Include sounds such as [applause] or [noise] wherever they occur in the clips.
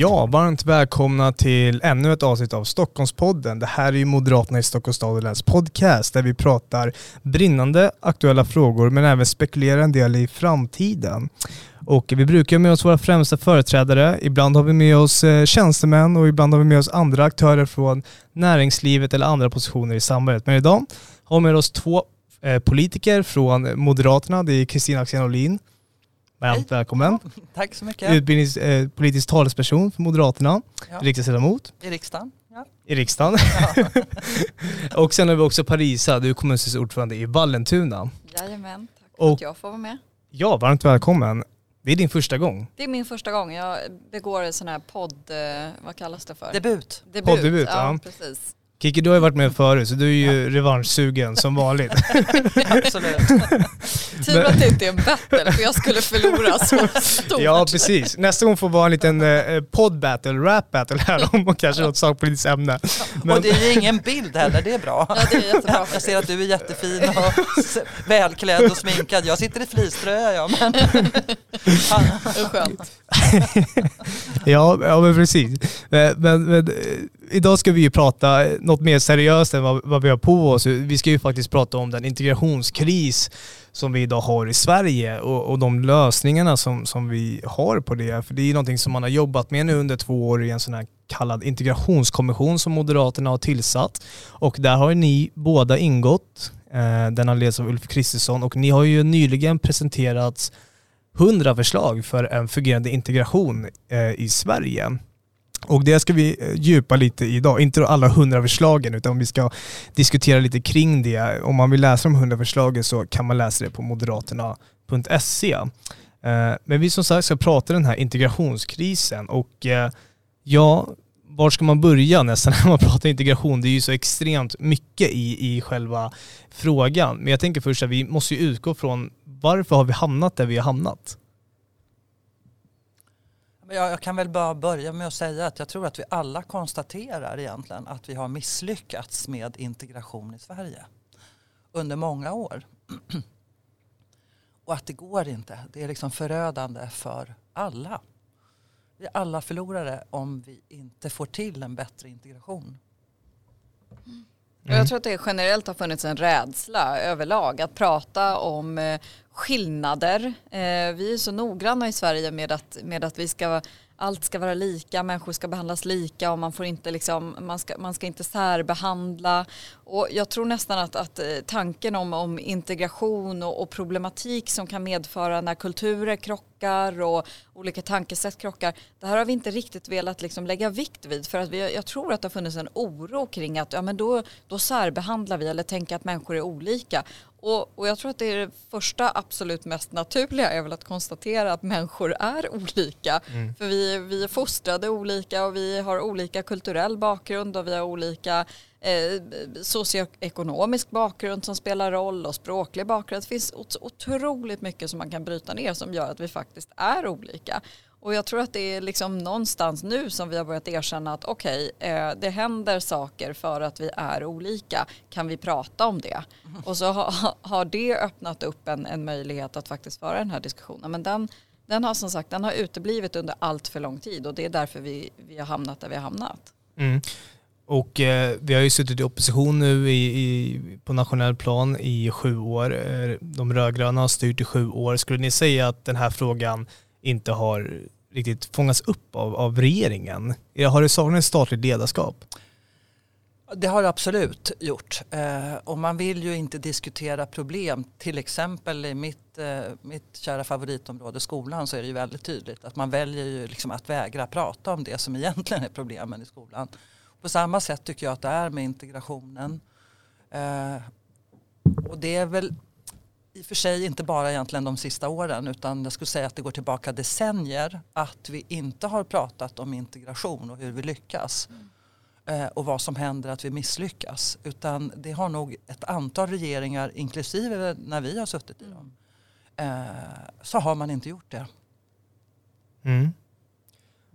Ja, varmt välkomna till ännu ett avsnitt av Stockholmspodden. Det här är ju Moderaterna i Stockholms stad och läns podcast där vi pratar brinnande aktuella frågor men även spekulerar en del i framtiden. Och vi brukar ha med oss våra främsta företrädare. Ibland har vi med oss eh, tjänstemän och ibland har vi med oss andra aktörer från näringslivet eller andra positioner i samhället. Men idag har vi med oss två eh, politiker från Moderaterna. Det är Kristina Axén Olin. Varmt välkommen. Ja, [laughs] tack så mycket. Utbildningspolitisk eh, talesperson för Moderaterna, ja. riksdagsledamot. I riksdagen. Ja. I riksdagen. Ja. [laughs] och sen har vi också Parisa, du är kommunstyrelseordförande i Vallentuna. Jajamän, tack för och, att jag får vara med. Ja, varmt välkommen. Det är din första gång? Det är min första gång. Jag begår en sån här podd, eh, vad kallas det för? Debut. Debut, Poddebut, ja. ja. precis. Kiki, du har ju varit med förut så du är ju ja. revanschsugen som vanligt. [laughs] Absolut. Tur att det inte är en battle för jag skulle förlora så stort. Ja precis. Nästa gång får vara en liten eh, podd-battle, rap-battle här om kanske något sakpolitiskt ämne. Men... Och det är ju ingen bild heller, det är bra. Ja, det är jättebra. Jag ser att du är jättefin och välklädd och sminkad. Jag sitter i fleecetröja ja, men... Skönt. [laughs] ja, ja men precis. Men, men, men idag ska vi ju prata något mer seriöst än vad, vad vi har på oss. Vi ska ju faktiskt prata om den integrationskris som vi idag har i Sverige och, och de lösningarna som, som vi har på det. För det är ju någonting som man har jobbat med nu under två år i en sån här kallad integrationskommission som Moderaterna har tillsatt. Och där har ni båda ingått. Eh, den har letts av Ulf Kristersson och ni har ju nyligen presenterat hundra förslag för en fungerande integration eh, i Sverige. Och det ska vi eh, djupa lite i idag. Inte alla hundra förslagen utan vi ska diskutera lite kring det. Om man vill läsa de hundra förslagen så kan man läsa det på moderaterna.se. Eh, men vi som sagt ska prata den här integrationskrisen och eh, ja, var ska man börja nästan [laughs] när man pratar integration? Det är ju så extremt mycket i, i själva frågan. Men jag tänker först att vi måste ju utgå från varför har vi hamnat där vi har hamnat? Jag kan väl bara börja med att säga att jag tror att vi alla konstaterar egentligen att vi har misslyckats med integration i Sverige under många år. Och att det går inte. Det är liksom förödande för alla. Vi är alla förlorare om vi inte får till en bättre integration. Mm. Jag tror att det generellt har funnits en rädsla överlag att prata om eh, skillnader. Eh, vi är så noggranna i Sverige med att, med att vi ska allt ska vara lika, människor ska behandlas lika och man får inte liksom, man ska, man ska inte särbehandla. Och jag tror nästan att, att eh, tanken om, om integration och, och problematik som kan medföra när kulturer krockar och olika tankesätt krockar, det här har vi inte riktigt velat liksom lägga vikt vid för att vi, jag tror att det har funnits en oro kring att ja, men då, då särbehandlar vi eller tänker att människor är olika. Och, och, jag tror att det är det första absolut mest naturliga är väl att konstatera att människor är olika. Mm. För vi, vi är fostrade olika och vi har olika kulturell bakgrund och vi har olika eh, socioekonomisk bakgrund som spelar roll och språklig bakgrund. Det finns otroligt mycket som man kan bryta ner som gör att vi faktiskt är olika. Och jag tror att det är liksom någonstans nu som vi har börjat erkänna att okej, okay, eh, det händer saker för att vi är olika. Kan vi prata om det? Mm. Och så ha, har det öppnat upp en, en möjlighet att faktiskt föra den här diskussionen. Men den, den har som sagt den har uteblivit under allt för lång tid och det är därför vi, vi har hamnat där vi har hamnat. Mm. Och eh, vi har ju suttit i opposition nu i, i, på nationell plan i sju år. Eh, de rödgröna har styrt i sju år. Skulle ni säga att den här frågan inte har riktigt fångats upp av, av regeringen? Har det saknats statligt ledarskap? Det har det absolut gjort. Eh, och man vill ju inte diskutera problem. Till exempel i mitt, eh, mitt kära favoritområde skolan så är det ju väldigt tydligt att man väljer ju liksom att vägra prata om det som egentligen är problemen i skolan. På samma sätt tycker jag att det är med integrationen. Eh, och det är väl i och för sig inte bara egentligen de sista åren utan jag skulle säga att det går tillbaka decennier att vi inte har pratat om integration och hur vi lyckas. Mm. Eh, och vad som händer att vi misslyckas. Utan det har nog ett antal regeringar, inklusive när vi har suttit i dem, eh, så har man inte gjort det. Mm.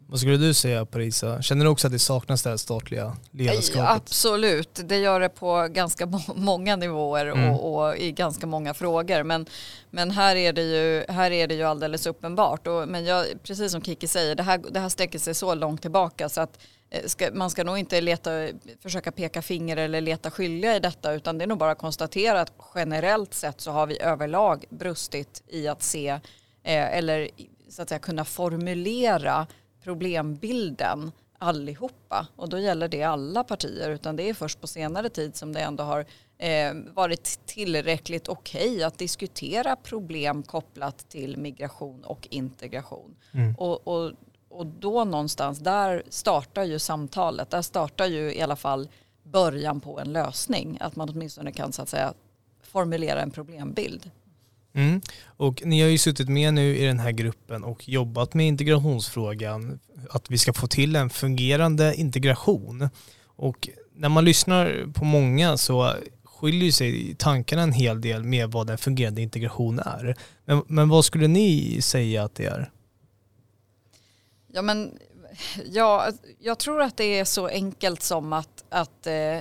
Vad skulle du säga Parisa? Känner du också att det saknas det här statliga ledarskapet? Absolut, det gör det på ganska [laughs] många nivåer mm. och, och, i ganska många frågor. Men, men här, är det ju, här är det ju alldeles uppenbart. Och, men jag, precis som Kiki säger, det här, det här sträcker sig så långt tillbaka så att eh, Ska, man ska nog inte leta, försöka peka finger eller leta skyldiga i detta utan det är nog bara att konstatera att generellt sett så har vi överlag brustit i att se eh, eller så att säga kunna formulera problembilden allihopa och då gäller det alla partier utan det är först på senare tid som det ändå har eh, varit tillräckligt okej okay att diskutera problem kopplat till migration och integration. Mm. Och, och, och då någonstans där startar ju samtalet, där startar ju i alla fall början på en lösning, att man åtminstone kan så att säga formulera en problembild. Mm. Och ni har ju suttit med nu i den här gruppen och jobbat med integrationsfrågan, att vi ska få till en fungerande integration. Och när man lyssnar på många så skiljer sig tankarna en hel del med vad en fungerande integration är. Men, men vad skulle ni säga att det är? Ja, men, ja, jag tror att det är så enkelt som att, att eh,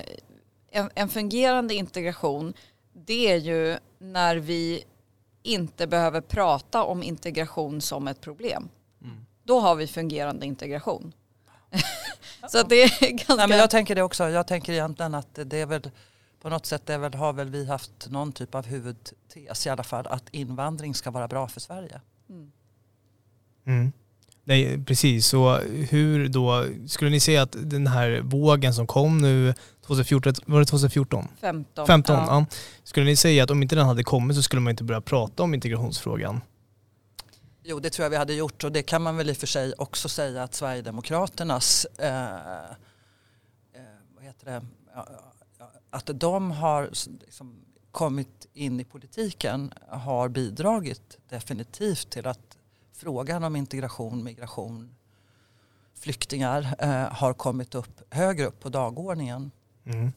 en, en fungerande integration det är ju när vi inte behöver prata om integration som ett problem. Mm. Då har vi fungerande integration. [laughs] så det är ganska... Nej, men jag tänker det också. Jag tänker egentligen att det är väl på något sätt är väl, har väl vi haft någon typ av huvudtes i alla fall att invandring ska vara bra för Sverige. Mm. Mm. Nej, precis. Så hur då, skulle ni säga att den här vågen som kom nu 2014, var det 2014? 15. 15 ja. ja. Skulle ni säga att om inte den hade kommit så skulle man inte börja prata om integrationsfrågan? Jo, det tror jag vi hade gjort och det kan man väl i och för sig också säga att Sverigedemokraternas eh, eh, vad heter det? att de har liksom kommit in i politiken har bidragit definitivt till att frågan om integration, migration, flyktingar eh, har kommit upp högre upp på dagordningen. Mm.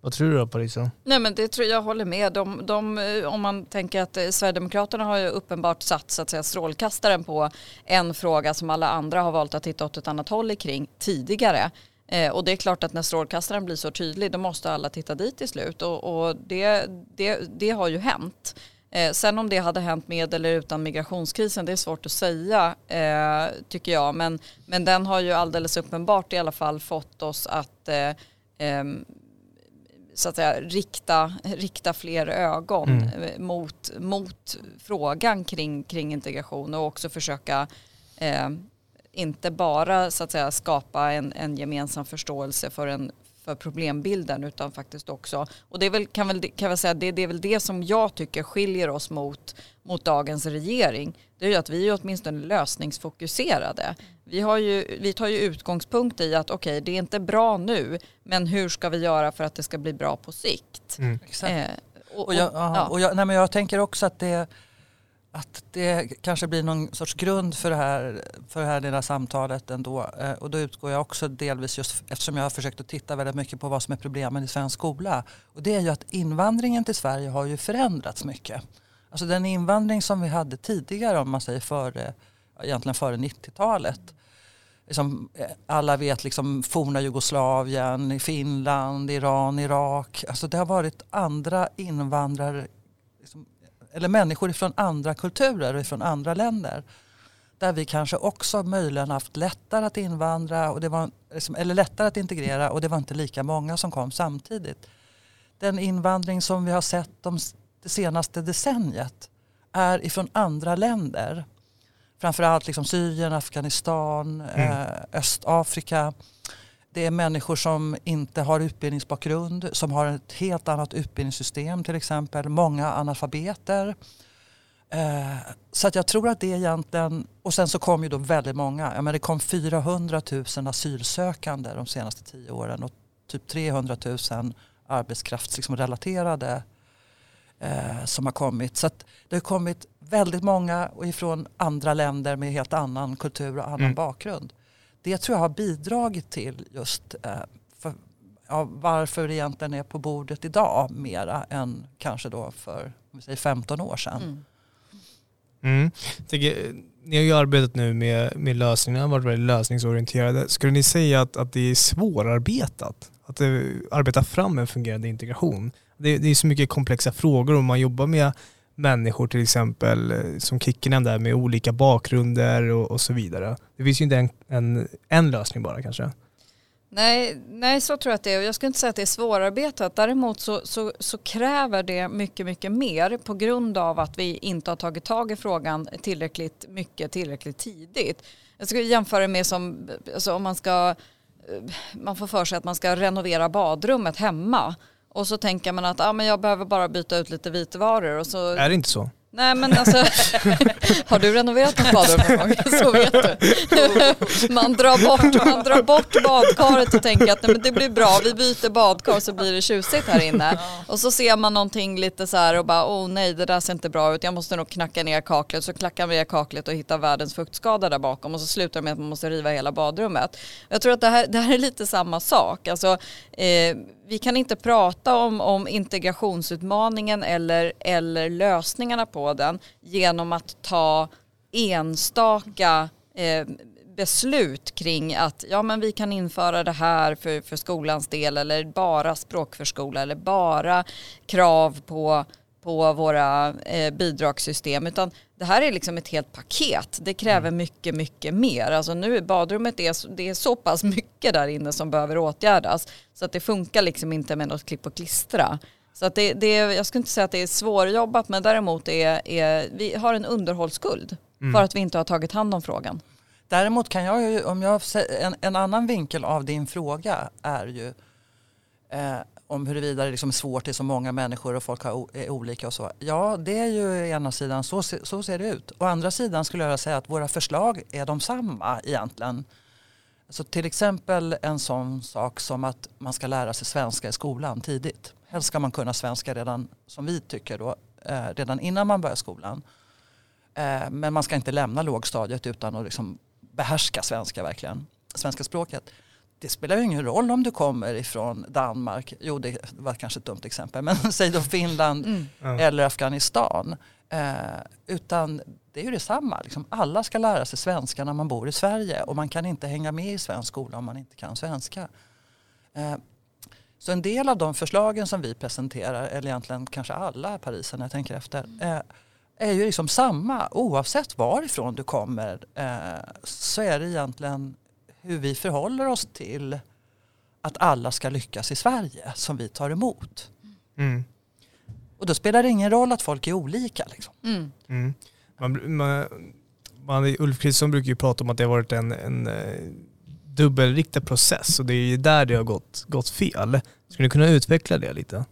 Vad tror du då Parisa? Nej men det tror jag håller med. De, de, om man tänker att eh, Sverigedemokraterna har ju uppenbart satt så att säga, strålkastaren på en fråga som alla andra har valt att titta åt ett annat håll kring tidigare. Eh, och det är klart att när strålkastaren blir så tydlig då måste alla titta dit till slut och, och det, det, det har ju hänt. Eh, sen om det hade hänt med eller utan migrationskrisen det är svårt att säga eh, tycker jag. Men, men den har ju alldeles uppenbart i alla fall fått oss att eh, så att säga, rikta, rikta fler ögon mm. Mot, mot frågan kring, kring integration och också försöka eh, inte bara så att säga, skapa en, en gemensam förståelse för en för problembilden utan faktiskt också, och det är väl, kan väl, kan väl säga, det, det är väl det som jag tycker skiljer oss mot, mot dagens regering. Det är ju att vi är åtminstone lösningsfokuserade. Vi, har ju, vi tar ju utgångspunkt i att okej, okay, det är inte bra nu, men hur ska vi göra för att det ska bli bra på sikt? Mm. Eh, och, och, jag, ja. och jag, nej, men jag tänker också att det att det kanske blir någon sorts grund för det här, för det här lilla samtalet ändå. Eh, och då utgår jag också delvis just eftersom jag har försökt att titta väldigt mycket på vad som är problemen i svensk skola. Och det är ju att invandringen till Sverige har ju förändrats mycket. Alltså den invandring som vi hade tidigare om man säger före, egentligen före 90-talet. Liksom, eh, alla vet liksom forna Jugoslavien, Finland, Iran, Irak. Alltså det har varit andra invandrare eller människor från andra kulturer och från andra länder. Där vi kanske också möjligen haft lättare att invandra och det var, liksom, eller lättare att integrera och det var inte lika många som kom samtidigt. Den invandring som vi har sett de, det senaste decenniet är ifrån andra länder. Framförallt liksom Syrien, Afghanistan, mm. eh, Östafrika. Det är människor som inte har utbildningsbakgrund, som har ett helt annat utbildningssystem till exempel. Många analfabeter. Eh, så att jag tror att det egentligen, och sen så kom ju då väldigt många. Jag menar, det kom 400 000 asylsökande de senaste tio åren och typ 300 000 arbetskraftsrelaterade eh, som har kommit. Så att det har kommit väldigt många ifrån andra länder med helt annan kultur och annan mm. bakgrund det tror jag har bidragit till just eh, för, ja, varför det egentligen är på bordet idag mera än kanske då för säger 15 år sedan. Mm. Mm. Tänker, ni har ju arbetat nu med, med lösningar, varit väldigt lösningsorienterade. Skulle ni säga att, att det är svårarbetat? Att det, eh, arbeta fram en fungerande integration? Det, det är så mycket komplexa frågor och man jobbar med människor till exempel, eh, som Kicken nämnde, med olika bakgrunder och, och, så vidare. Det finns ju inte en, en, en lösning bara kanske. Nej, nej, så tror jag att det är. Jag skulle inte säga att det är svårarbetat. Däremot så, så, så, kräver det mycket, mycket mer på grund av att vi inte har tagit tag i frågan tillräckligt mycket, tillräckligt tidigt. Jag skulle jämföra med som, alltså om man ska, eh, man får för sig att man ska renovera badrummet hemma och så tänker man att ah, men jag behöver bara byta ut lite vitvaror. Och så... Är det inte så? Nej men alltså, [laughs] har du renoverat något badrum någon gång? [laughs] Så vet du. Man drar bort, man drar bort badkaret och tänker att nej, men det blir bra, vi byter badkar så blir det tjusigt här inne. Och så ser man någonting lite så här och bara åh nej det där ser inte bra ut, jag måste nog knacka ner kaklet. Så klackar man ner kaklet och hittar världens fuktskada där bakom och så slutar det med att man måste riva hela badrummet. Jag tror att det här, det här är lite samma sak. Alltså, eh, vi kan inte prata om, om integrationsutmaningen eller, eller lösningarna på den genom att ta enstaka eh, beslut kring att ja, men vi kan införa det här för, för skolans del eller bara språkförskola eller bara krav på på våra eh, bidragssystem. Utan det här är liksom ett helt paket. Det kräver mm. mycket, mycket mer. Alltså nu badrummet är, det är så pass mycket där inne som behöver åtgärdas så att det funkar liksom inte med något klipp och klistra. Så att det, det, jag skulle inte säga att det är svårjobbat men däremot är, är vi har en underhållsskuld mm. för att vi inte har tagit hand om frågan. Däremot kan jag ju, om jag en, en annan vinkel av din fråga är ju eh, om huruvida det liksom är svårt, det är så många människor och folk har, är olika och så. Ja, det är ju ena sidan, så, så ser det ut. Å andra sidan skulle jag säga att våra förslag är de samma egentligen. Så till exempel en sån sak som att man ska lära sig svenska i skolan tidigt. Helst ska man kunna svenska redan, som vi tycker då, eh, redan innan man börjar skolan. Eh, men man ska inte lämna lågstadiet utan att liksom behärska svenska verkligen, svenska språket det spelar ju ingen roll om du kommer ifrån Danmark, jo det var kanske ett dumt exempel, men [laughs] säg då Finland mm. eller Afghanistan. Eh, utan det är ju detsamma, liksom, alla ska lära sig svenska när man bor i Sverige och man kan inte hänga med i svensk skola om man inte kan svenska. Eh, så en del av de förslagen som vi presenterar, eller egentligen kanske alla Parisen när jag tänker efter, eh, är ju liksom samma oavsett varifrån du kommer eh, så är det egentligen hur vi förhåller oss till att alla ska lyckas i Sverige som vi tar emot. Mm. Och då spelar det ingen roll att folk är olika. Liksom. Mm. Mm. Man, man, man, Ulf Kristersson brukar ju prata om att det har varit en, en uh, dubbelriktad process och det är ju där det har gått, gått fel. Skulle du kunna utveckla det lite?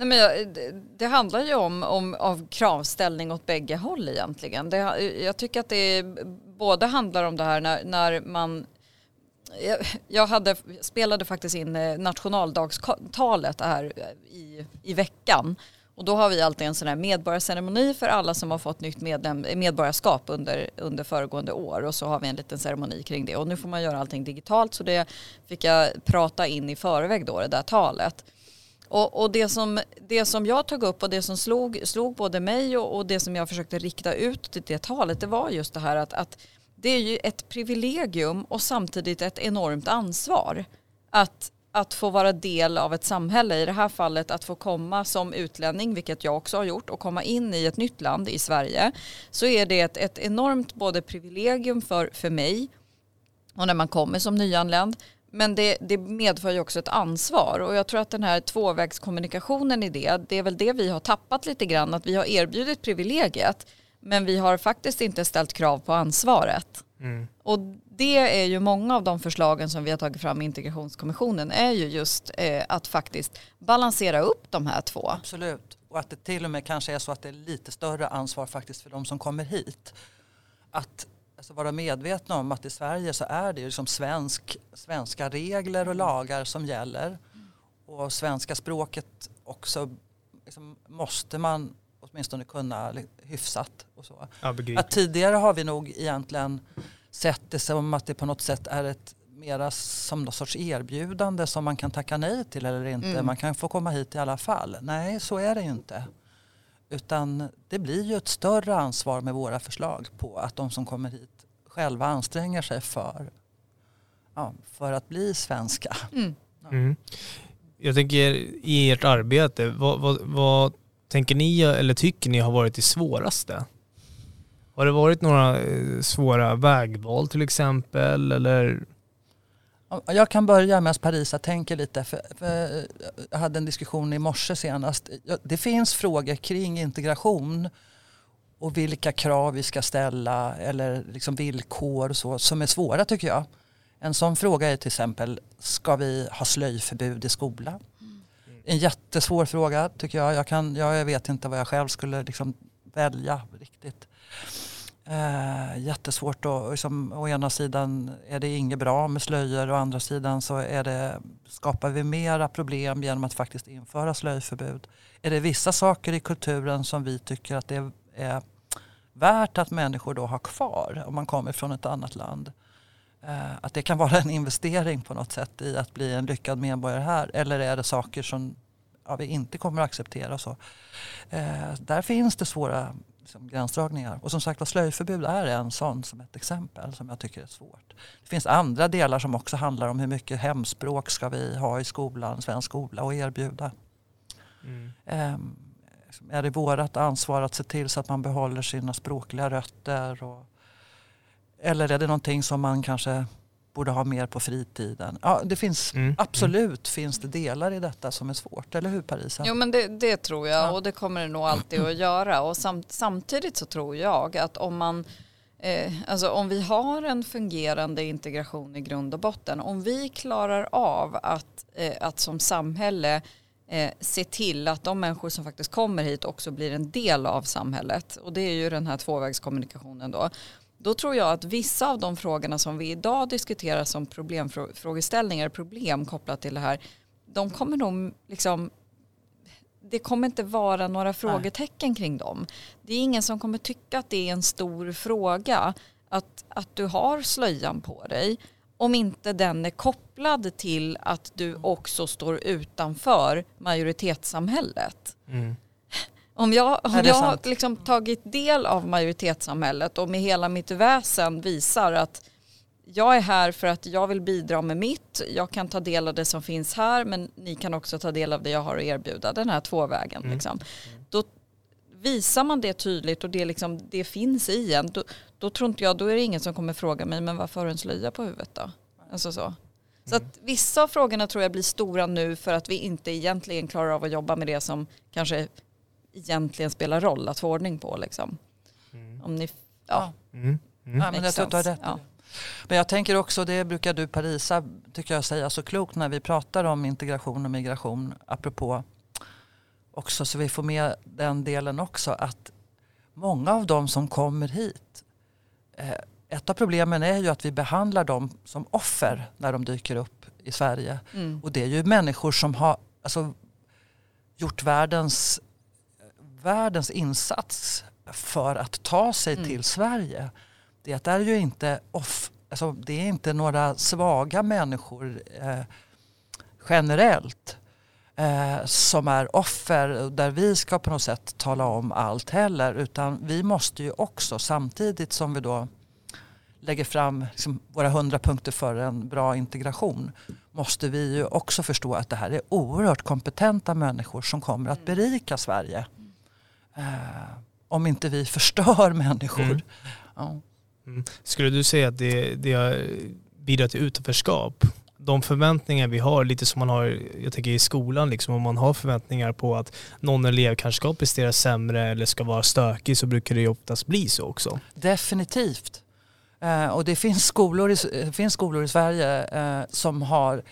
Nej, men jag, det, det, handlar ju om, om av kravställning åt bägge håll egentligen. Det, jag tycker att det både handlar om det här när, när man jag hade, spelade faktiskt in eh, nationaldagstalet här eh, i, i veckan. Och då har vi alltid en sån här medborgarceremoni för alla som har fått nytt medlem, medborgarskap under, under föregående år. Och så har vi en liten ceremoni kring det. Och nu får man göra allting digitalt så det fick jag prata in i förväg då, det där talet. Och, och, det, som, det som jag tog upp och det som slog, slog både mig och, och det som jag försökte rikta ut till det talet det var just det här att, att det är ju ett privilegium och samtidigt ett enormt ansvar att, att få vara del av ett samhälle. I det här fallet att få komma som utlänning, vilket jag också har gjort, och komma in i ett nytt land i Sverige. Så är det ett, ett enormt både privilegium för, för mig och när man kommer som nyanländ men det, det, medför ju också ett ansvar och jag tror att den här tvåvägskommunikationen i det, det är väl det vi har tappat lite grann, att vi har erbjudit privilegiet men vi har faktiskt inte ställt krav på ansvaret. Mm. Och det är ju många av de förslagen som vi har tagit fram i integrationskommissionen är ju just eh, att faktiskt balansera upp de här två. Absolut, och att det till och med kanske är så att det är lite större ansvar faktiskt för de som kommer hit. Att alltså vara medvetna om att i Sverige så är det liksom svensk, svenska regler och lagar som gäller. Och svenska språket också liksom måste man åtminstone kunna hyfsat. Och så. Ja, att tidigare har vi nog egentligen sett det som att det på något sätt är ett mera som någon sorts erbjudande som man kan tacka nej till eller inte. Mm. Man kan få komma hit i alla fall. Nej, så är det ju inte. Utan det blir ju ett större ansvar med våra förslag på att de som kommer hit själva anstränger sig för, ja, för att bli svenska. Mm. Mm. Jag tänker i ert arbete, vad, vad, vad tänker ni eller tycker ni har varit det svåraste? Har det varit några eh, svåra vägval till exempel eller? Jag kan börja med att Parisa tänker lite. För, för jag hade en diskussion i morse senast. Det finns frågor kring integration och vilka krav vi ska ställa eller liksom villkor och så, som är svåra tycker jag. En sån fråga är till exempel, ska vi ha slöjförbud i skolan? En jättesvår fråga tycker jag. Jag, kan, jag vet inte vad jag själv skulle liksom välja riktigt. Eh, jättesvårt att, liksom, å ena sidan är det inget bra med slöjor och å andra sidan så är det, skapar vi mera problem genom att faktiskt införa slöjförbud. Är det vissa saker i kulturen som vi tycker att det är värt att människor då har kvar om man kommer från ett annat land? Eh, att det kan vara en investering på något sätt i att bli en lyckad medborgare här eller är det saker som ja, vi inte kommer att acceptera. och Så. Eh, där finns det svåra liksom, gränsdragningar. Och som sagt slöjförbud är en sån som ett exempel som jag tycker är svårt. Det finns andra delar som också handlar om hur mycket hemspråk ska vi ha i skolan, svensk skola och erbjuda. Mm. Um, är det vårt ansvar att se till så att man behåller sina språkliga rötter? Och, eller är det någonting som man kanske borde ha mer på fritiden. Ja, det finns, mm. Absolut mm. finns det delar i detta som är svårt, eller hur Parisa? Jo men det, det tror jag ja. och det kommer det nog alltid att göra. Och samt, samtidigt så tror jag att om man eh, alltså om vi har en fungerande integration i grund och botten, om vi klarar av att, eh, att som samhälle eh, se till att de människor som faktiskt kommer hit också blir en del av samhället. Och det är ju den här tvåvägskommunikationen då då tror jag att vissa av de frågorna som vi idag diskuterar som problemfrågeställningar, problem kopplat till det här, de kommer nog liksom det kommer inte vara några frågetecken kring dem. Det är ingen som kommer tycka att det är en stor fråga att, att du har slöjan på dig om inte den är kopplad till att du också står utanför majoritetssamhället. Mm. Om jag, om jag har liksom tagit del av majoritetssamhället och med hela mitt väsen visar att jag är här för att jag vill bidra med mitt, jag kan ta del av det som finns här men ni kan också ta del av det jag har att erbjuda, den här tvåvägen. Mm. Liksom. Då visar man det tydligt och det, liksom, det finns i en, då, då tror inte jag, då är det ingen som kommer fråga mig men varför har du en slöja på huvudet då? Alltså så. Så att vissa av frågorna tror jag blir stora nu för att vi inte egentligen klarar av att jobba med det som kanske egentligen spelar roll att få ordning på. Liksom. Mm. Om ni, ja. Mm. Mm. Ja, men jag tror rätt. Ja. Men jag tänker också, det brukar du Parisa tycker jag säga så klokt när vi pratar om integration och migration, apropå också så vi får med den delen också att många av de som kommer hit, eh, ett av problemen är ju att vi behandlar dem som offer när de dyker upp i Sverige. Mm. Och det är ju människor som har alltså, gjort världens världens insats för att ta sig mm. till Sverige. Det är ju inte, off, alltså det är inte några svaga människor eh, generellt eh, som är offer där vi ska på något sätt tala om allt heller. Utan vi måste ju också samtidigt som vi då lägger fram liksom våra hundra punkter för en bra integration måste vi ju också förstå att det här är oerhört kompetenta människor som kommer att mm. berika Sverige. Eh, om inte vi förstör [laughs] människor. Mm. Ja. Mm. Skulle du säga att det, det bidrar till utanförskap? De förväntningar vi har, lite som man har jag tänker i skolan, liksom, om man har förväntningar på att någon elev kanske ska prestera sämre eller ska vara stökig så brukar det ju oftast bli så också. Definitivt. Eh, och det finns skolor i, finns skolor i Sverige eh, som har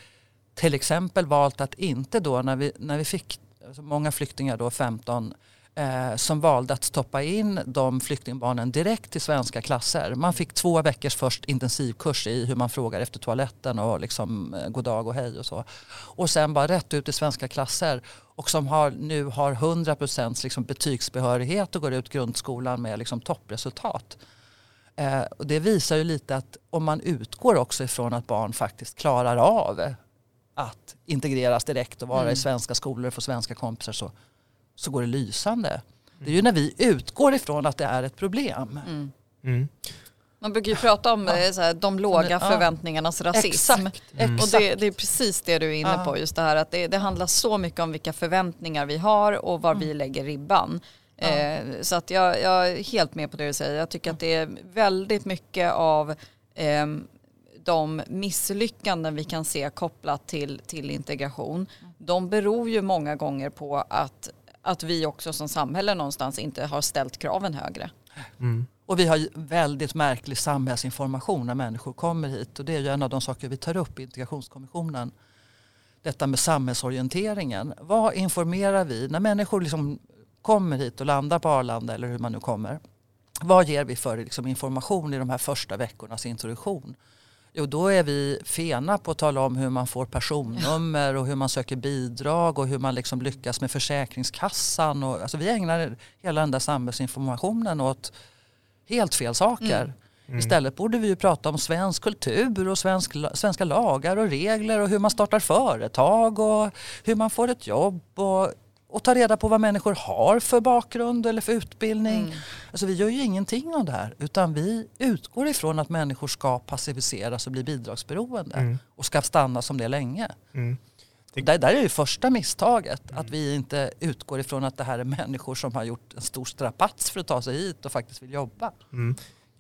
till exempel valt att inte då när vi, när vi fick alltså många flyktingar då 15 eh, som valde att stoppa in de flyktingbarnen direkt till svenska klasser. Man fick två veckors först intensivkurs i hur man frågar efter toaletten och liksom eh, god dag och hej och så. Och sen bara rätt ut i svenska klasser och som har, nu har 100% liksom betygsbehörighet och går ut grundskolan med liksom toppresultat. Eh, och det visar ju lite att om man utgår också ifrån att barn faktiskt klarar av att integreras direkt och vara mm. i svenska skolor och få svenska kompisar så så går det lysande. Det är ju när vi utgår ifrån att det är ett problem. Mm. Mm. Man brukar ju prata om ja. så här, de låga ja. förväntningarnas rasism. Exakt. Mm. Och det, det, är precis det du är inne ja. på. Just det här att det, det, handlar så mycket om vilka förväntningar vi har och var mm. vi lägger ribban. Eh, så att jag, jag, är helt med på det du säger. Jag tycker att det är väldigt mycket av eh, de misslyckanden vi kan se kopplat till, till integration. De beror ju många gånger på att, att vi också som samhälle någonstans inte har ställt kraven högre. Mm. Och vi har väldigt märklig samhällsinformation när människor kommer hit och det är ju en av de saker vi tar upp i integrationskommissionen. Detta med samhällsorienteringen. Vad informerar vi när människor liksom kommer hit och landar på Arlanda eller hur man nu kommer? Vad ger vi för liksom, information i de här första veckornas introduktion? Jo, då är vi fena på att tala om hur man får personnummer och hur man söker bidrag och hur man liksom lyckas med Försäkringskassan. Och, alltså vi ägnar hela den där samhällsinformationen åt helt fel saker. Mm. Mm. Istället borde vi ju prata om svensk kultur och svensk, svenska lagar och regler och hur man startar företag och hur man får ett jobb och, och ta reda på vad människor har för bakgrund eller för utbildning. Mm. Alltså vi gör ju ingenting av det här utan vi utgår ifrån att människor ska passiviseras och bli bidragsberoende mm. och ska stanna som det länge. Mm. Det... Där, där är det första misstaget, mm. att vi inte utgår ifrån att det här är människor som har gjort en stor strapats för att ta sig hit och faktiskt vill jobba.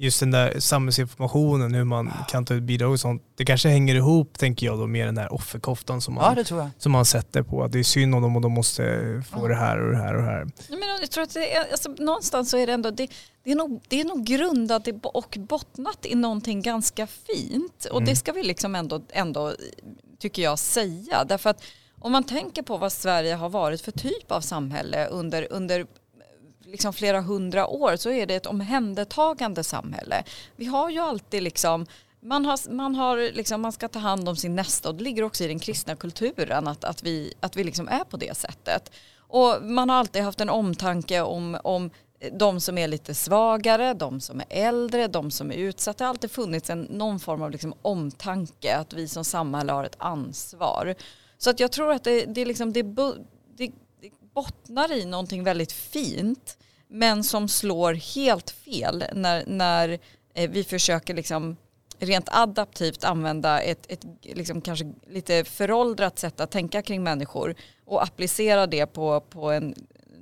Just den där samhällsinformationen, hur man kan ta ut bidrag och sånt. Det kanske hänger ihop, tänker jag, då, med den här offerkoftan som man, ja, som man sätter på. Att det är synd om dem och de måste få ja. det här och det här och det här. Men jag tror att det är, alltså, någonstans så är det ändå, det, det, är nog, det är nog grundat och bottnat i någonting ganska fint. Och mm. det ska vi liksom ändå, ändå tycker jag, säga. Därför att om man tänker på vad Sverige har varit för typ av samhälle under, under liksom flera hundra år så är det ett omhändertagande samhälle. Vi har ju alltid liksom man, har, man, har liksom, man ska ta hand om sin nästa och det ligger också i den kristna kulturen att, att vi, att vi liksom är på det sättet. Och man har alltid haft en omtanke om, om de som är lite svagare, de som är äldre, de som är utsatta. Det har alltid funnits en, någon form av liksom omtanke att vi som samhälle har ett ansvar. Så att jag tror att det, det, liksom, det, det, det bottnar i någonting väldigt fint men som slår helt fel när, när eh, vi försöker liksom rent adaptivt använda ett, ett liksom kanske lite föråldrat sätt att tänka kring människor och applicera det på, på en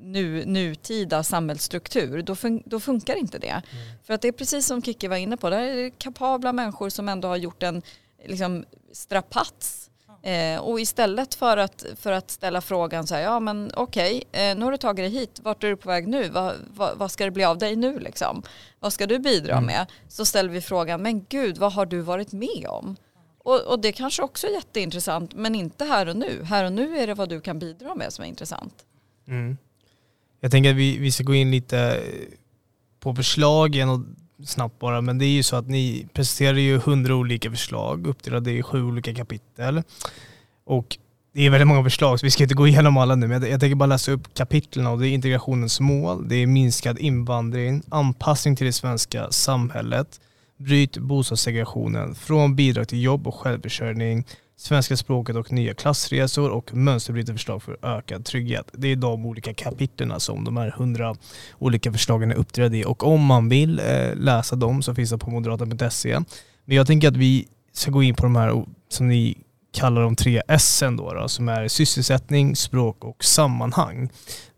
nu, nutida samhällsstruktur, då, fun då funkar inte det. Mm. För att det är precis som Kicki var inne på, det är kapabla människor som ändå har gjort en liksom, strapats. Eh, och istället för att, för att ställa frågan så här, ja men okej, okay, eh, nu har du tagit dig hit, vart är du på väg nu? Va, va, vad ska det bli av dig nu liksom? Vad ska du bidra mm. med? Så ställer vi frågan, men gud, vad har du varit med om? Och, och, det kanske också är jätteintressant, men inte här och nu. Här och nu är det vad du kan bidra med som är intressant. Mm. Jag tänker att vi, vi ska gå in lite på förslagen och snabbt bara, men det är ju så att ni presenterar ju hundra olika förslag uppdelade i sju olika kapitel. Och det är väldigt många förslag så vi ska inte gå igenom alla nu, men jag, jag tänker bara läsa upp kapitlen och det är integrationens mål, det är minskad invandring, anpassning till det svenska samhället, bryt bostadssegregationen, från bidrag till jobb och självförsörjning, svenska språket och nya klassresor och mönsterbrytande förslag för ökad trygghet. Det är de olika kapitlen som de här hundra olika förslagen är uppdelade i och om man vill eh, läsa dem så finns det på moderaterna.se. Men jag tänker att vi ska gå in på de här som ni kallar de tre S då, då som är sysselsättning, språk och sammanhang.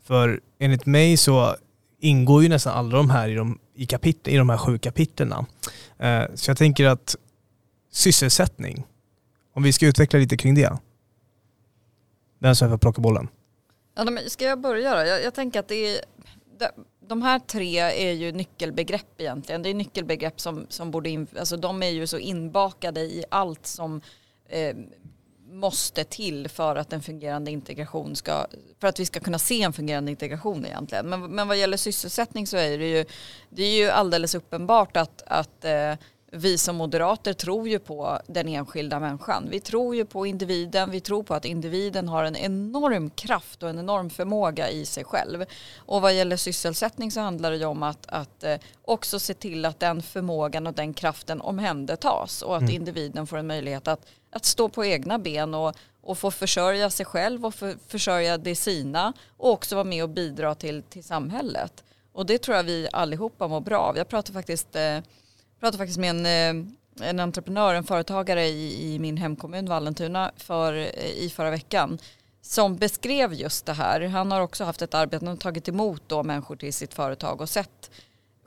För enligt mig så ingår ju nästan alla de här i de, i kapit i de här sju kapitlen. Eh, så jag tänker att sysselsättning, om vi ska utveckla lite kring det. Vem som får plocka bollen? Ja, ska jag börja då? Jag, jag tänker att det är, de här tre är ju nyckelbegrepp egentligen. Det är nyckelbegrepp som, som borde in, alltså de är ju så inbakade i allt som eh, måste till för att en fungerande integration ska, för att vi ska kunna se en fungerande integration egentligen. Men, men vad gäller sysselsättning så är det ju, det är ju alldeles uppenbart att, att eh, vi som moderater tror ju på den enskilda människan. Vi tror ju på individen, vi tror på att individen har en enorm kraft och en enorm förmåga i sig själv. Och vad gäller sysselsättning så handlar det ju om att, att eh, också se till att den förmågan och den kraften omhändertas och att mm. individen får en möjlighet att, att stå på egna ben och, och få försörja sig själv och för, försörja det sina och också vara med och bidra till, till samhället. Och det tror jag vi allihopa mår bra av. Jag pratar faktiskt eh, pratade faktiskt med en, eh, en entreprenör, en företagare i, i min hemkommun Vallentuna för, eh, i förra veckan som beskrev just det här. Han har också haft ett arbete och tagit emot då människor till sitt företag och sett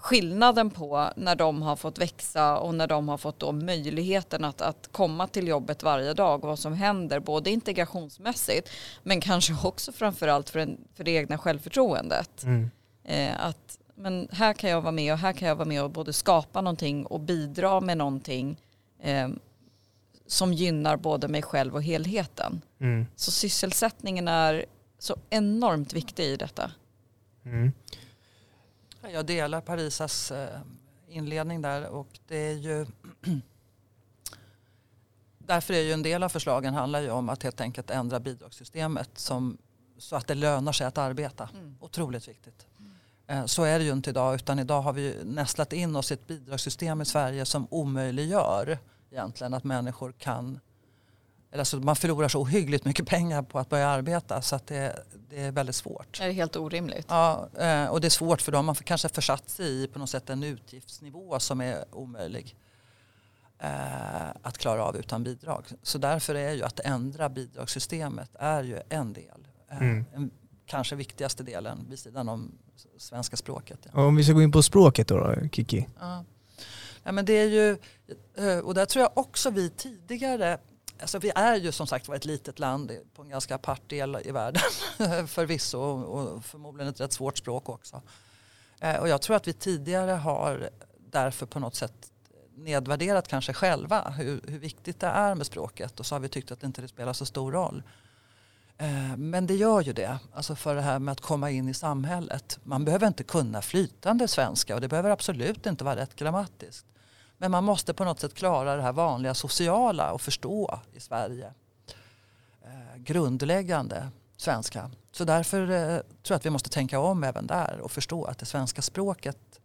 skillnaden på när de har fått växa och när de har fått då möjligheten att, att komma till jobbet varje dag och vad som händer både integrationsmässigt men kanske också framförallt för, en, för det egna självförtroendet. Mm. Eh, att men här kan jag vara med och här kan jag vara med och både skapa någonting och bidra med någonting eh, som gynnar både mig själv och helheten. Mm. Så sysselsättningen är så enormt viktig i detta. Mm. Jag delar Parisas eh, inledning där och det är ju [clears throat] därför är ju en del av förslagen handlar ju om att helt enkelt ändra bidragssystemet som, så att det lönar sig att arbeta. Mm. Otroligt viktigt. Eh, så är det ju inte idag utan idag har vi nästlat in oss i ett bidragssystem i Sverige som omöjliggör egentligen att människor kan alltså man förlorar så ohyggligt mycket pengar på att börja arbeta så att det, det är väldigt svårt. Det är helt orimligt. Ja, eh, och det är svårt för dem. Man kanske försatt sig i på något sätt en utgiftsnivå som är omöjlig eh, att klara av utan bidrag. Så därför är ju att ändra bidragssystemet är ju en del. Mm. En kanske viktigaste delen vid sidan om svenska språket. Ja. Om vi ska gå in på språket då, då Kiki? Ja. ja. men det är ju, eh, och där tror jag också vi tidigare Alltså vi är ju som sagt var ett litet land på en ganska apart del i världen [laughs] förvisso och förmodligen ett rätt svårt språk också. Eh, och jag tror att vi tidigare har därför på något sätt nedvärderat kanske själva hur, hur viktigt det är med språket och så har vi tyckt att det inte spelar så stor roll. Eh, men det gör ju det, alltså för det här med att komma in i samhället. Man behöver inte kunna flytande svenska och det behöver absolut inte vara rätt grammatiskt. Men man måste på något sätt klara det här vanliga sociala och förstå i Sverige. Eh, grundläggande svenska. Så därför eh, tror jag att vi måste tänka om även där och förstå att det svenska språket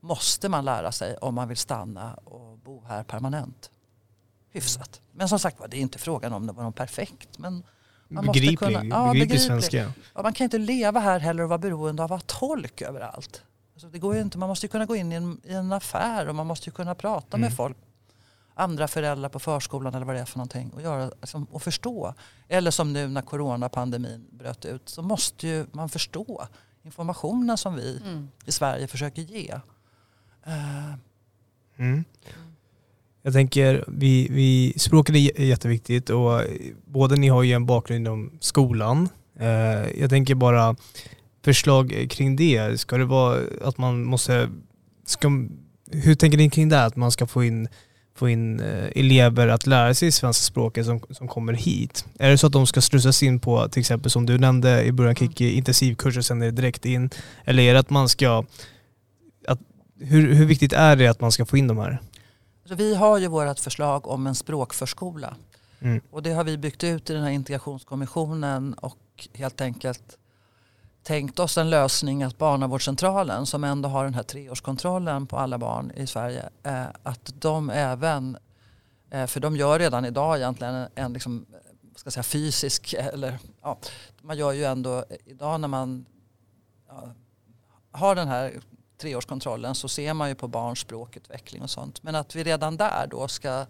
måste man lära sig om man vill stanna och bo här permanent. Hyfsat. Men som sagt var, det är inte frågan om det var någon perfekt. Men man begriplig, kunna, ja, begriplig svenska. Ja, man kan inte leva här heller och vara beroende av att ha tolk överallt. Alltså det går inte, man måste kunna gå in i en, i en affär och man måste kunna prata mm. med folk. Andra föräldrar på förskolan eller vad det är för någonting och, göra, liksom, och förstå. Eller som nu när coronapandemin bröt ut så måste ju man förstå informationen som vi mm. i Sverige försöker ge. Uh, mm. Jag tänker, vi, vi, språket är jätteviktigt och båda ni har ju en bakgrund inom skolan. Eh, jag tänker bara förslag kring det. Ska det vara att man måste, ska, hur tänker ni kring det? Att man ska få in, få in eh, elever att lära sig svenska språket som, som kommer hit? Är det så att de ska slussas in på, till exempel som du nämnde i början Kiki, intensivkurser sen är det direkt in? Eller är det att man ska, att, hur, hur viktigt är det att man ska få in de här? Så vi har ju vårt förslag om en språkförskola. Mm. Och det har vi byggt ut i den här integrationskommissionen och helt enkelt tänkt oss en lösning att barnavårdscentralen som ändå har den här treårskontrollen på alla barn i Sverige eh, att de även, eh, för de gör redan idag egentligen en, en liksom, ska säga, fysisk, eller ja, man gör ju ändå idag när man ja, har den här treårskontrollen så ser man ju på barns språkutveckling och sånt. Men att vi redan där då ska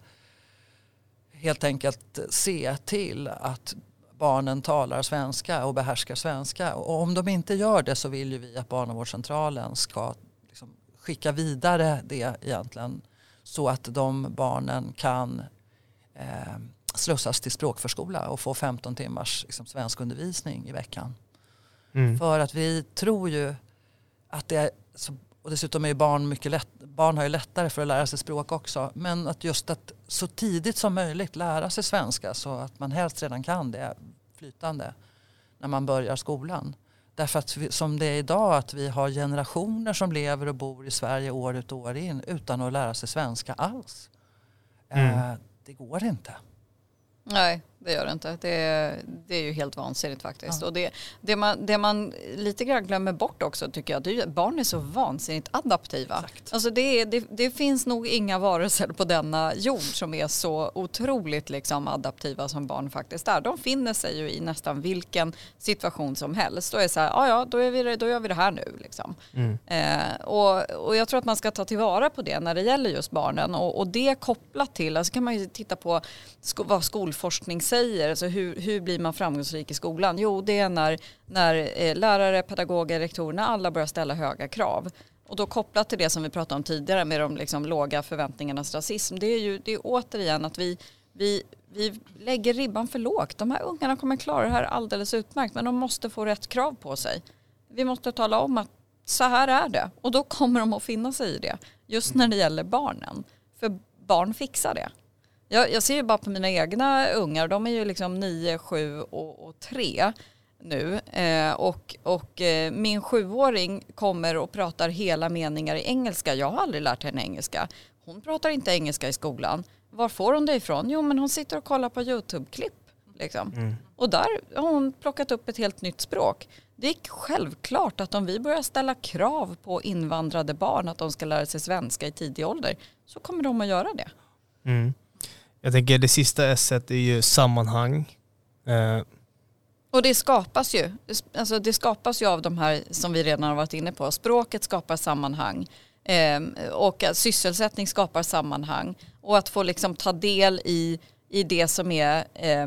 helt enkelt se till att barnen talar svenska och behärskar svenska. Och om de inte gör det så vill ju vi att barnavårdscentralen ska liksom skicka vidare det egentligen så att de barnen kan eh, slussas till språkförskola och få 15 timmars liksom, svenskundervisning i veckan. Mm. För att vi tror ju att det så, och dessutom är barn mycket lätt, barn har ju lättare för att lära sig språk också. Men att just att så tidigt som möjligt lära sig svenska så att man helst redan kan det flytande när man börjar skolan. Därför att vi, som det är idag att vi har generationer som lever och bor i Sverige år ut och år in utan att lära sig svenska alls. Mm. Eh, det går inte. Nej, det gör det inte. Det, det är ju helt vansinnigt faktiskt. Ja. Och det, det, man, det man lite grann glömmer bort också tycker jag, det är att barn är så vansinnigt adaptiva. Exakt. Alltså det, det, det, finns nog inga varelser på denna jord som är så otroligt liksom adaptiva som barn faktiskt är. De finner sig ju i nästan vilken situation som helst. Då är det så här, ja ja, då, är vi, då gör vi det här nu. Liksom. Mm. Eh, och, och jag tror att man ska ta tillvara på det när det gäller just barnen. Och, och det kopplat till, alltså kan man ju titta på sko, vad skolforskning säger, alltså hur, hur blir man framgångsrik i skolan? Jo, det är när, när eh, lärare, pedagoger, rektorerna alla börjar ställa höga krav. Och då kopplat till det som vi pratade om tidigare med de liksom låga förväntningarnas rasism, det är ju det är återigen att vi, vi, vi lägger ribban för lågt. De här ungarna kommer klara det här alldeles utmärkt, men de måste få rätt krav på sig. Vi måste tala om att så här är det och då kommer de att finna sig i det. Just när det gäller barnen. För barn fixar det. Jag, jag ser ju bara på mina egna ungar, de är ju liksom 9, 7 och, och 3 nu. Eh, och och eh, min sjuåring kommer och pratar hela meningar i engelska. Jag har aldrig lärt henne engelska. Hon pratar inte engelska i skolan. Var får hon det ifrån? Jo men hon sitter och kollar på YouTube-klipp. Liksom. Mm. Och där har hon plockat upp ett helt nytt språk. Det är självklart att om vi börjar ställa krav på invandrade barn att de ska lära sig svenska i tidig ålder så kommer de att göra det. Mm. Jag tänker det sista S är ju sammanhang. Eh. Och det skapas ju. Alltså det skapas ju av de här som vi redan har varit inne på. Språket skapar sammanhang. Eh, och sysselsättning skapar sammanhang. Och att få liksom ta del i, i det som är eh,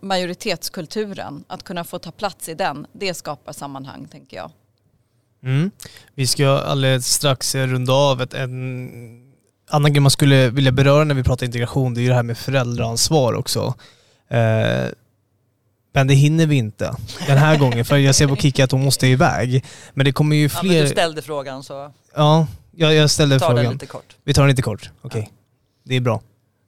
majoritetskulturen. Att kunna få ta plats i den. Det skapar sammanhang tänker jag. Mm. Vi ska alldeles strax runda av ett, en annan grej man skulle vilja beröra när vi pratar integration, det är ju det här med föräldraansvar också. Eh, men det hinner vi inte den här gången, för jag ser på Kiki att hon måste iväg. Men det kommer ju fler... Ja, men du ställde frågan så... Ja, jag, jag ställde tar frågan. Den lite kort. Vi tar den lite kort, okej. Okay. Ja. Det är bra.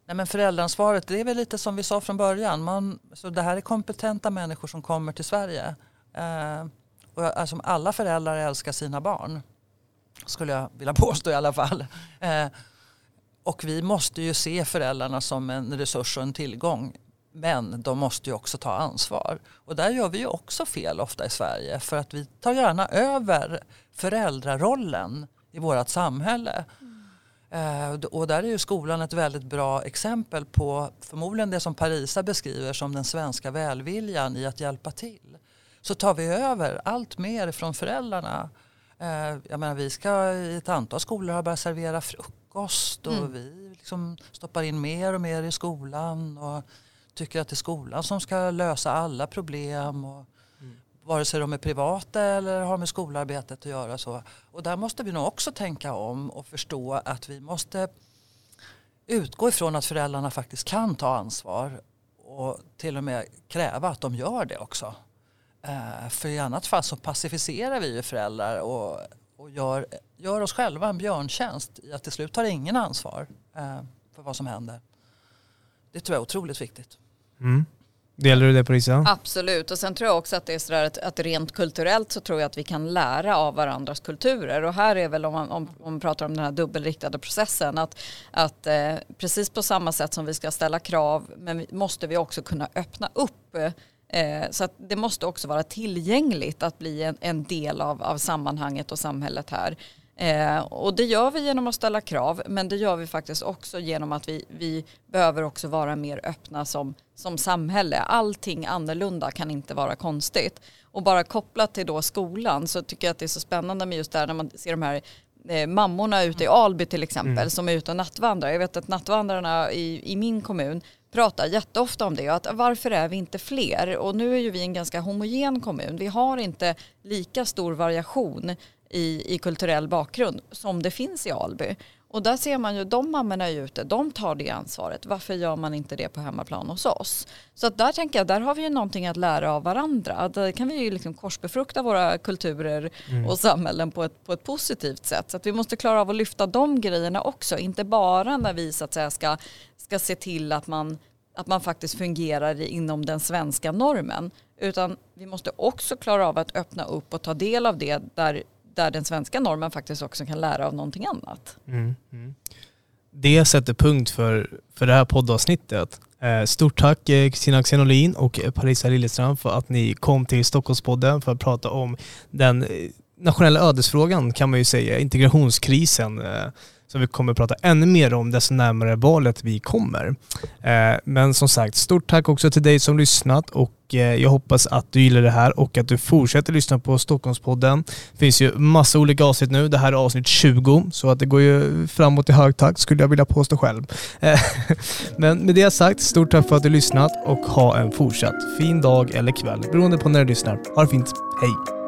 Nej men föräldraansvaret, det är väl lite som vi sa från början. Man, så det här är kompetenta människor som kommer till Sverige. Eh, och alltså, alla föräldrar älskar sina barn. Skulle jag vilja [laughs] påstå i alla fall. Eh, och vi måste ju se föräldrarna som en resurs och en tillgång. Men de måste ju också ta ansvar. Och där gör vi ju också fel ofta i Sverige för att vi tar gärna över föräldrarollen i vårt samhälle. Mm. och där är ju skolan ett väldigt bra exempel på förmodligen det som Parisa beskriver som den svenska välviljan i att hjälpa till. Så tar vi över allt mer från föräldrarna. Eh, jag menar, vi ska i ett antal skolor ha börjat servera frukost frukost och mm. vi liksom stoppar in mer och mer i skolan och tycker att det är skolan som ska lösa alla problem. Och, mm. Vare sig de är privata eller har med skolarbetet att göra. Så. Och där måste vi nog också tänka om och förstå att vi måste utgå ifrån att föräldrarna faktiskt kan ta ansvar och till och med kräva att de gör det också. Eh, för i annat fall så pacificerar vi ju föräldrar och och gör, gör oss själva en björntjänst i att till slut tar ingen ansvar eh, för vad som händer. Det tror jag är otroligt viktigt. Mm. Delar du det Parisa? Absolut och sen tror jag också att det är sådär att, att rent kulturellt så tror jag att vi kan lära av varandras kulturer och här är väl om man, om, om man pratar om den här dubbelriktade processen att, att eh, precis på samma sätt som vi ska ställa krav men måste vi också kunna öppna upp Eh, så det måste också vara tillgängligt att bli en, en del av, av sammanhanget och samhället här. Eh, och det gör vi genom att ställa krav men det gör vi faktiskt också genom att vi, vi behöver också vara mer öppna som, som samhälle. Allting annorlunda kan inte vara konstigt. Och bara kopplat till då skolan så tycker jag att det är så spännande med just det här när man ser de här eh, mammorna ute i Alby till exempel mm. som är ute och nattvandrar. Jag vet att nattvandrarna i, i min kommun pratar jätteofta om det att varför är vi inte fler? Och nu är ju vi en ganska homogen kommun. Vi har inte lika stor variation i, i kulturell bakgrund som det finns i Alby. Och där ser man ju, de mammorna är ute, de tar det ansvaret. Varför gör man inte det på hemmaplan hos oss? Så att där tänker jag, där har vi ju någonting att lära av varandra. Där kan vi ju liksom korsbefrukta våra kulturer mm. och samhällen på ett, på ett positivt sätt. Så att vi måste klara av att lyfta de grejerna också, inte bara när vi så att säga ska, ska se till att man att man faktiskt fungerar inom den svenska normen. Utan vi måste också klara av att öppna upp och ta del av det där, där den svenska normen faktiskt också kan lära av någonting annat. Mm, mm. Det sätter punkt för, för det här poddavsnittet. Eh, stort tack eh, Kristina Axén Olin och eh, Parisa Liljestrand för att ni kom till Stockholmspodden för att prata om den nationella ödesfrågan kan man ju säga, integrationskrisen som vi kommer prata ännu mer om desto närmare valet vi kommer. Eh, men som sagt, stort tack också till dig som lyssnat och eh, jag hoppas att du gillar det här och att du fortsätter lyssna på Stockholmspodden. Det finns ju massa olika avsnitt nu. Det här är avsnitt 20 så att det går ju framåt i hög takt skulle jag vilja påstå själv. Eh, [laughs] men med det sagt, stort tack för att du lyssnat och ha en fortsatt fin dag eller kväll beroende på när du lyssnar. Ha det fint. Hej!